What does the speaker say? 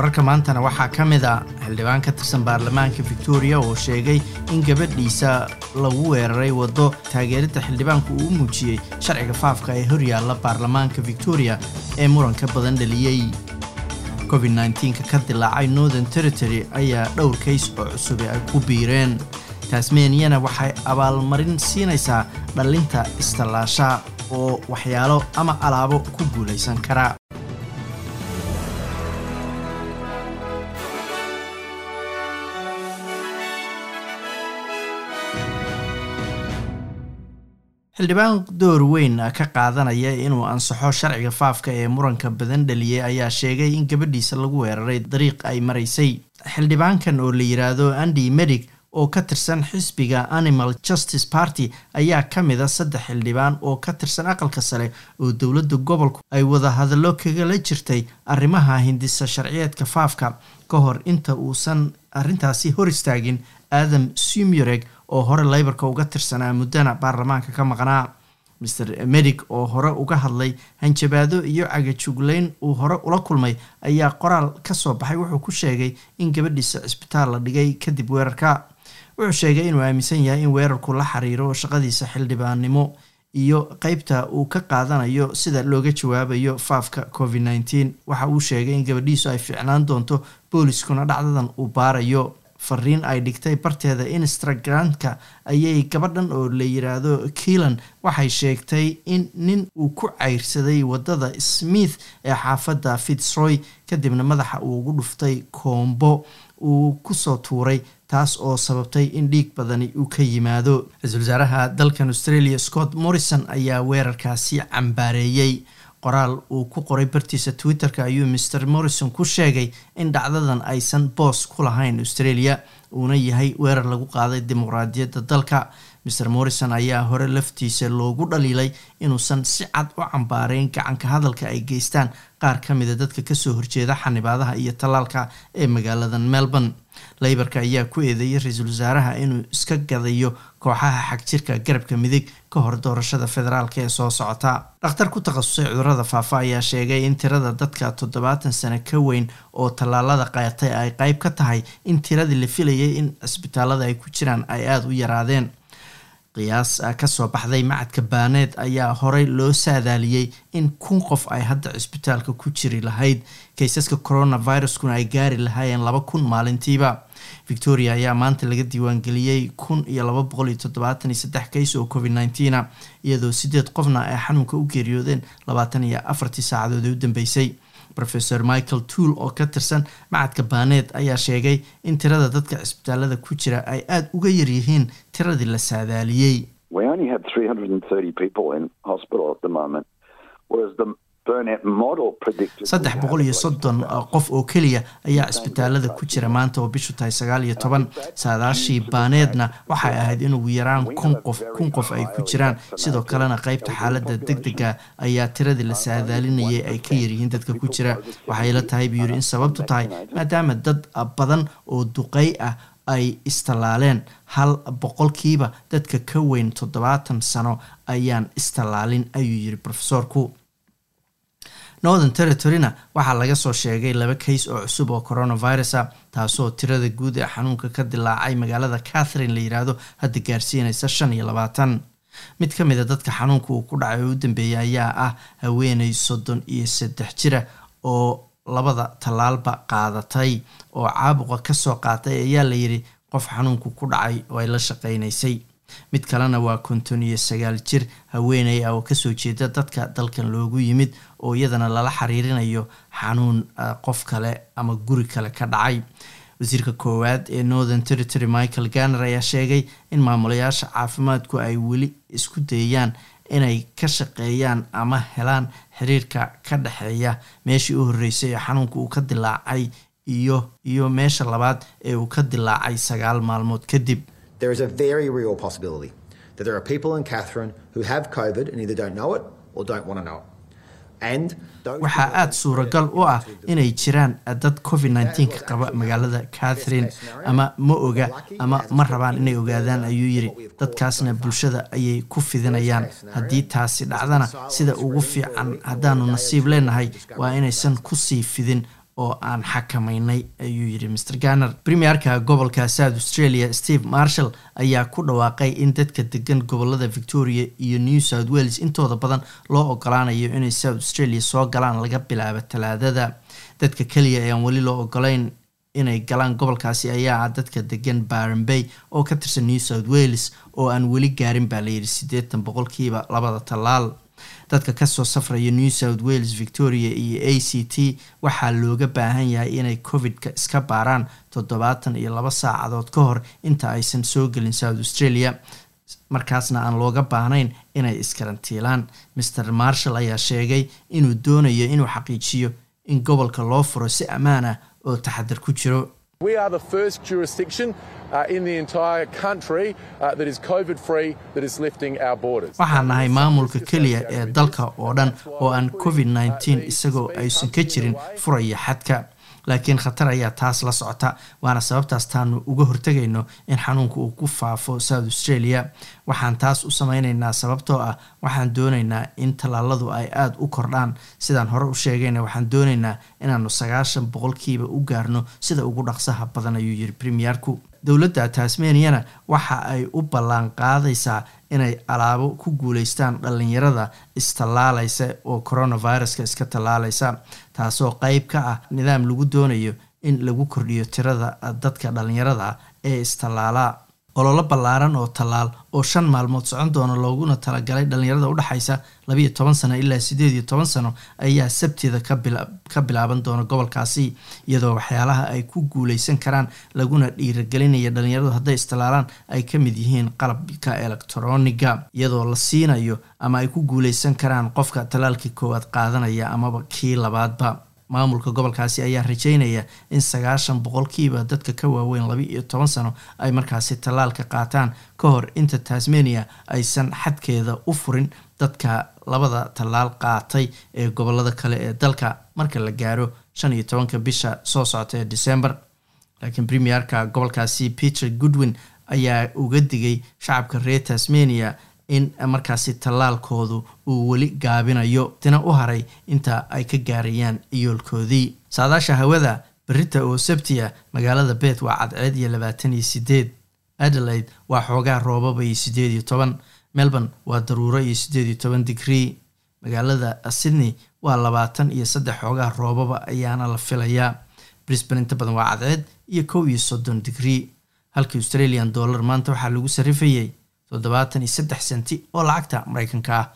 wararka maantana waxaa ka mid a xildhibaan ka tirsan baarlamaanka victoria oo sheegay in gabadhiisa lagu weeraray waddo taageeridda xildhibaanku uu muujiyey sharciga faafka ee horyaalla baarlamaanka victoria ee muranka badan dhaliyey covid nka ka dilaacay northern territory ayaa dhowr kays oo cusube ay ku biireen. Tasmaniana waxay abaalmarin siinaysaa dhallinta istallaasha oo waxyaalo ama alaabo ku guulaysan kara xildhibaan door weyn ka qaadanaya inuu ansaxo sharciga faafka ee muranka badan dhaliyey ayaa sheegay in gabadhiisa lagu weeraray dariiq ay maraysay. Xildhibaankan oo la yiraahdo andy medic oo ka tirsan xisbiga animal justice party ayaa ka mid a saddex xildhibaan oo ka tirsan aqalka sare oo dowladda gobolku ay wada hadallo kagala jirtay arrimaha hindisa sharciyeedka faafka. Ka hor inta uusan arrintaasi hor istaagin adam sumureg oo hore leybarka uga tirsanaa muddana baarlamaanka ka maqnaa. Maer medic oo hore uga hadlay hanjabaado iyo cagajugleyn uu hore ula kulmay ayaa qoraal ka soo baxay. Wuxuu ku sheegay in gabadhiisa cisbitaal la dhigay kadib weerarka. Wuxuu sheegay inuu aaminsan yahay in weerarku la xiriiro shaqadiisa xildhibaannimo iyo qeybta uu ka qaadanayo sida looga jawaabayo faafka covid nteen waxa uu sheegay in gabadhiisu ay fiicnaan doonto booliskuna dhacdadan uu baarayo fariin ay dhigtay barteeda instagramka ayay gabadhan oo la yiraahdo keelan waxay sheegtay in nin uu ku cayrsaday waddada smith ee xaafadda fitzroy kadibna madaxa uu ugu dhuftay koombo uu ku soo tuuray taas oo sababtay in dhiig badani uu ka yimaado. Ra'iisul wasaaraha dalkan australia scott morrison ayaa weerarkaasi cambaareeyey qoraal uu ku qoray bartiisa twitter-ka ayuu maer morrison ku sheegay in dhacdadan aysan boos ku lahayn australia uuna yahay weerar lagu qaaday dimuqraadiyadda dalka maer morrison ayaa hore laftiisa loogu dhaliilay inuusan si cad u cambaareyn gacanka hadalka ay geystaan. Qaar ka mida dadka ka soo horjeeda xanibaadaha iyo tallaalka ee magaaladan melbourne. Leybarka ayaa ku eedeeyay ra'iisul wasaaraha inuu iska gadayo kooxaha xagjirka garabka midig ka hor doorashada federaalk ee soo socota. Dhakhtar ku takhasusay cudurrada faafa ayaa sheegay in tirada dadka toddobaatan sano ka weyn oo tallaalada qaatay ay qeyb ka tahay in tiradii la filayay in cisbitaalada ay ku jiraan ay aada u yaraadeen qiyaas ka soo baxday macadka baaneed ayaa horey loo saadaaliyey in kun qof ay hadda cisbitaalka ku jiri lahayd. Kaysaska coronaviruskuna ay gaari lahaayeen laba kun maalintiiba. Victoria ayaa maanta laga diiwaangeliyey kun iyo laba boqol iyo toddobaatan iyo saddex kays oo covid nneteena iyadoo sideed qofna ay xanuunka u geeriyoodeen labaatan iyo afartii saacadood ee u dambeysay rofeor michael tool oo ka tirsan macadka baaneed ayaa sheegay in tirada dadka cisbitaalada ku jira ay aada uga yaryihiin tiradii la saadaaliyey saddex boqol iyo soddon qof oo keliya ayaa cisbitaalada ku jira maanta oo bishu tahay sagaal iyo toban. Saadaashii baaneedna waxay ahayd in ugu yaraan kun qof kun qof ay ku jiraan. sidoo kalena qeybta xaaladda deg dega ayaa tiradii la saadaalinayay ay ka yaryihiin dadka ku jira. waxay la tahay buu yiri in sababtu tahay maadaama dad badan oo duqey ah ay istallaaleen hal boqolkiiba dadka ka weyn toddobaatan sano ayaan istallaalin ayuu yiri rofesorku northern territoryna waxaa laga soo sheegay laba kays oo cusub oo coronavirus a taasoo tirada guud ee xanuunka ka dilaacay magaalada catherine la yiraahdo hadda gaarsiinaysa shan iyo labaatan. Mid ka mid a dadka xanuunka uu ku dhacay oo u dambeeyay ayaa ah haweeney soddon iyo saddex jira oo labada tallaalba qaadatay oo caabuqa ka soo qaatay ayaa la yiri qof xanuunku ku dhacay oo ay la shaqeynaysay mid kalena waa konton iyo sagaal jir. Haweeney ah oo ka soo jeeda dadka dalkan loogu yimid oo iyadana lala xiriirinayo xanuun qof kale ama guri kale ka dhacay. Wasiirka koowaad ee northern territory michael ganner ayaa sheegay in maamulayaasha caafimaadku ay weli isku dayayaan inay ka shaqeeyaan ama helaan xiriirka ka dhexeeya. Meeshii u horreysay ee xanuunka uu ka dilaacay iyo iyo meesha labaad ee uu ka dilaacay sagaal maalmood kadib there is a very real possibility that there are people in Catherine who have COVID and either don't know it or don't want to know it. waxaa aada suuragal u ah inay jiraan dad covid nneteen ka qaba magaalada catherine ama ma oga ama ma rabaan inay ogaadaan ayuu yiri dadkaasna bulshada ayay ku fidinayaan haddii taasi dhacdana sida ugu fiican haddaanu nasiib leenahay waa inaysan ku sii fidin oo aan xakamaynay ayuu yidhi mr ganner premierka gobolka south australia steve marshall ayaa ku dhawaaqay in dadka degan gobollada victoria iyo new south wales intooda badan loo ogolaanayo inay south australia soo galaan laga bilaabo talaadada. Dadka keliya ee aan weli loo ogolayn inay galaan gobolkaasi ayaa ah dadka degan barenbay oo ka tirsan new south wales oo aan weli gaarin baa layidhi siddeetan boqolkiiba labada tallaal dadka ka soo safraya new south wales victoria iyo a c t waxaa looga baahan yahay inay covid-ka iska baaraan toddobaatan iyo laba saacadood ka hor inta aysan soo gelin south australia. Markaasna aan looga baahnayn inay iskarantiilaan mr marshall ayaa sheegay inuu doonayo inuu xaqiijiyo in gobolka loo furo si ammaan ah oo taxadar ku jiro We are the first jurisdiction uh, in the entire country uh, that is COVID free that is lifting our borders. waxaan nahay maamulka keliya ee dalka oo dhan oo aan covid nneteen isagoo aysan ka jirin furaya xadka laakiin khatar ayaa taas la socota waana sababtaas taanu uga hortegayno in xanuunka uu ku faafo south australia. Waxaan taas u sameyneynaa sababtoo ah waxaan dooneynaa in tallaaladu ay aada u kordhaan. Sidaan hore u sheegayna waxaan dooneynaa inaanu sagaashan boqolkiiba u gaarno sida ugu dhaqsaha badan ayuu yiri premierku. Dowladda tasmaniana waxa ay u ballan qaadaysaa inay alaabo ku guuleystaan dhalinyarada istallaalaysa oo coronaviruska iska tallaalaysa taasoo qeyb ka ah nidaam lagu doonayo in lagu kordhiyo tirada dadka dhalinyarada ee istallaalaa ololo ballaaran oo tallaal oo shan maalmood socon doona looguna talagalay dhalinyarada udhexaysa labayo toban sano ilaa sideed iyo toban sano ayaa sabtida ka bilaaban doona gobolkaasi iyadoo waxyaalaha ay ku guuleysan karaan laguna dhiiragelinaya dhalinyaradu hadday istallaalaan ay ka mid yihiin qalabka elektroniga iyadoo la siinayo ama ay ku guuleysan karaan qofka tallaalkii koowaad qaadanaya amaba kii labaadba maamulka gobolkaasi ayaa rajeynaya in sagaashan boqolkiiba dadka ka waaweyn laba iyo toban sano ay markaasi tallaalka qaataan ka hor inta tasmania aysan xadkeeda u furin dadka labada tallaal qaatay ee gobollada kale ee dalka marka la gaaro shan iyo tobanka bisha soo socota ee december. Laakiin premierka gobolkaasi peter goodwin ayaa uga digay shacabka reer tasmania in markaasi tallaalkoodu uu weli gaabinayo tina u haray inta ay ka gaarayaan iyoolkoodii. Saadaasha hawada berita oo sabtiya magaalada bet waa cadceed iyo labaatan iyo sideed adelaide waa xoogaa roobaba iyo sideed iyo toban. Melbourne waa daruuro iyo sideed iyo toban digrii magaalada sydney waa labaatan iyo saddex xoogaa roobaba ayaana la filayaa. Brisbane inta badan waa cadceed iyo kow iyo soddon digrii halka australian dollar maanta waxaa lagu sarifayay toddobaatan iyo saddex senti oo lacagta mareykanka ah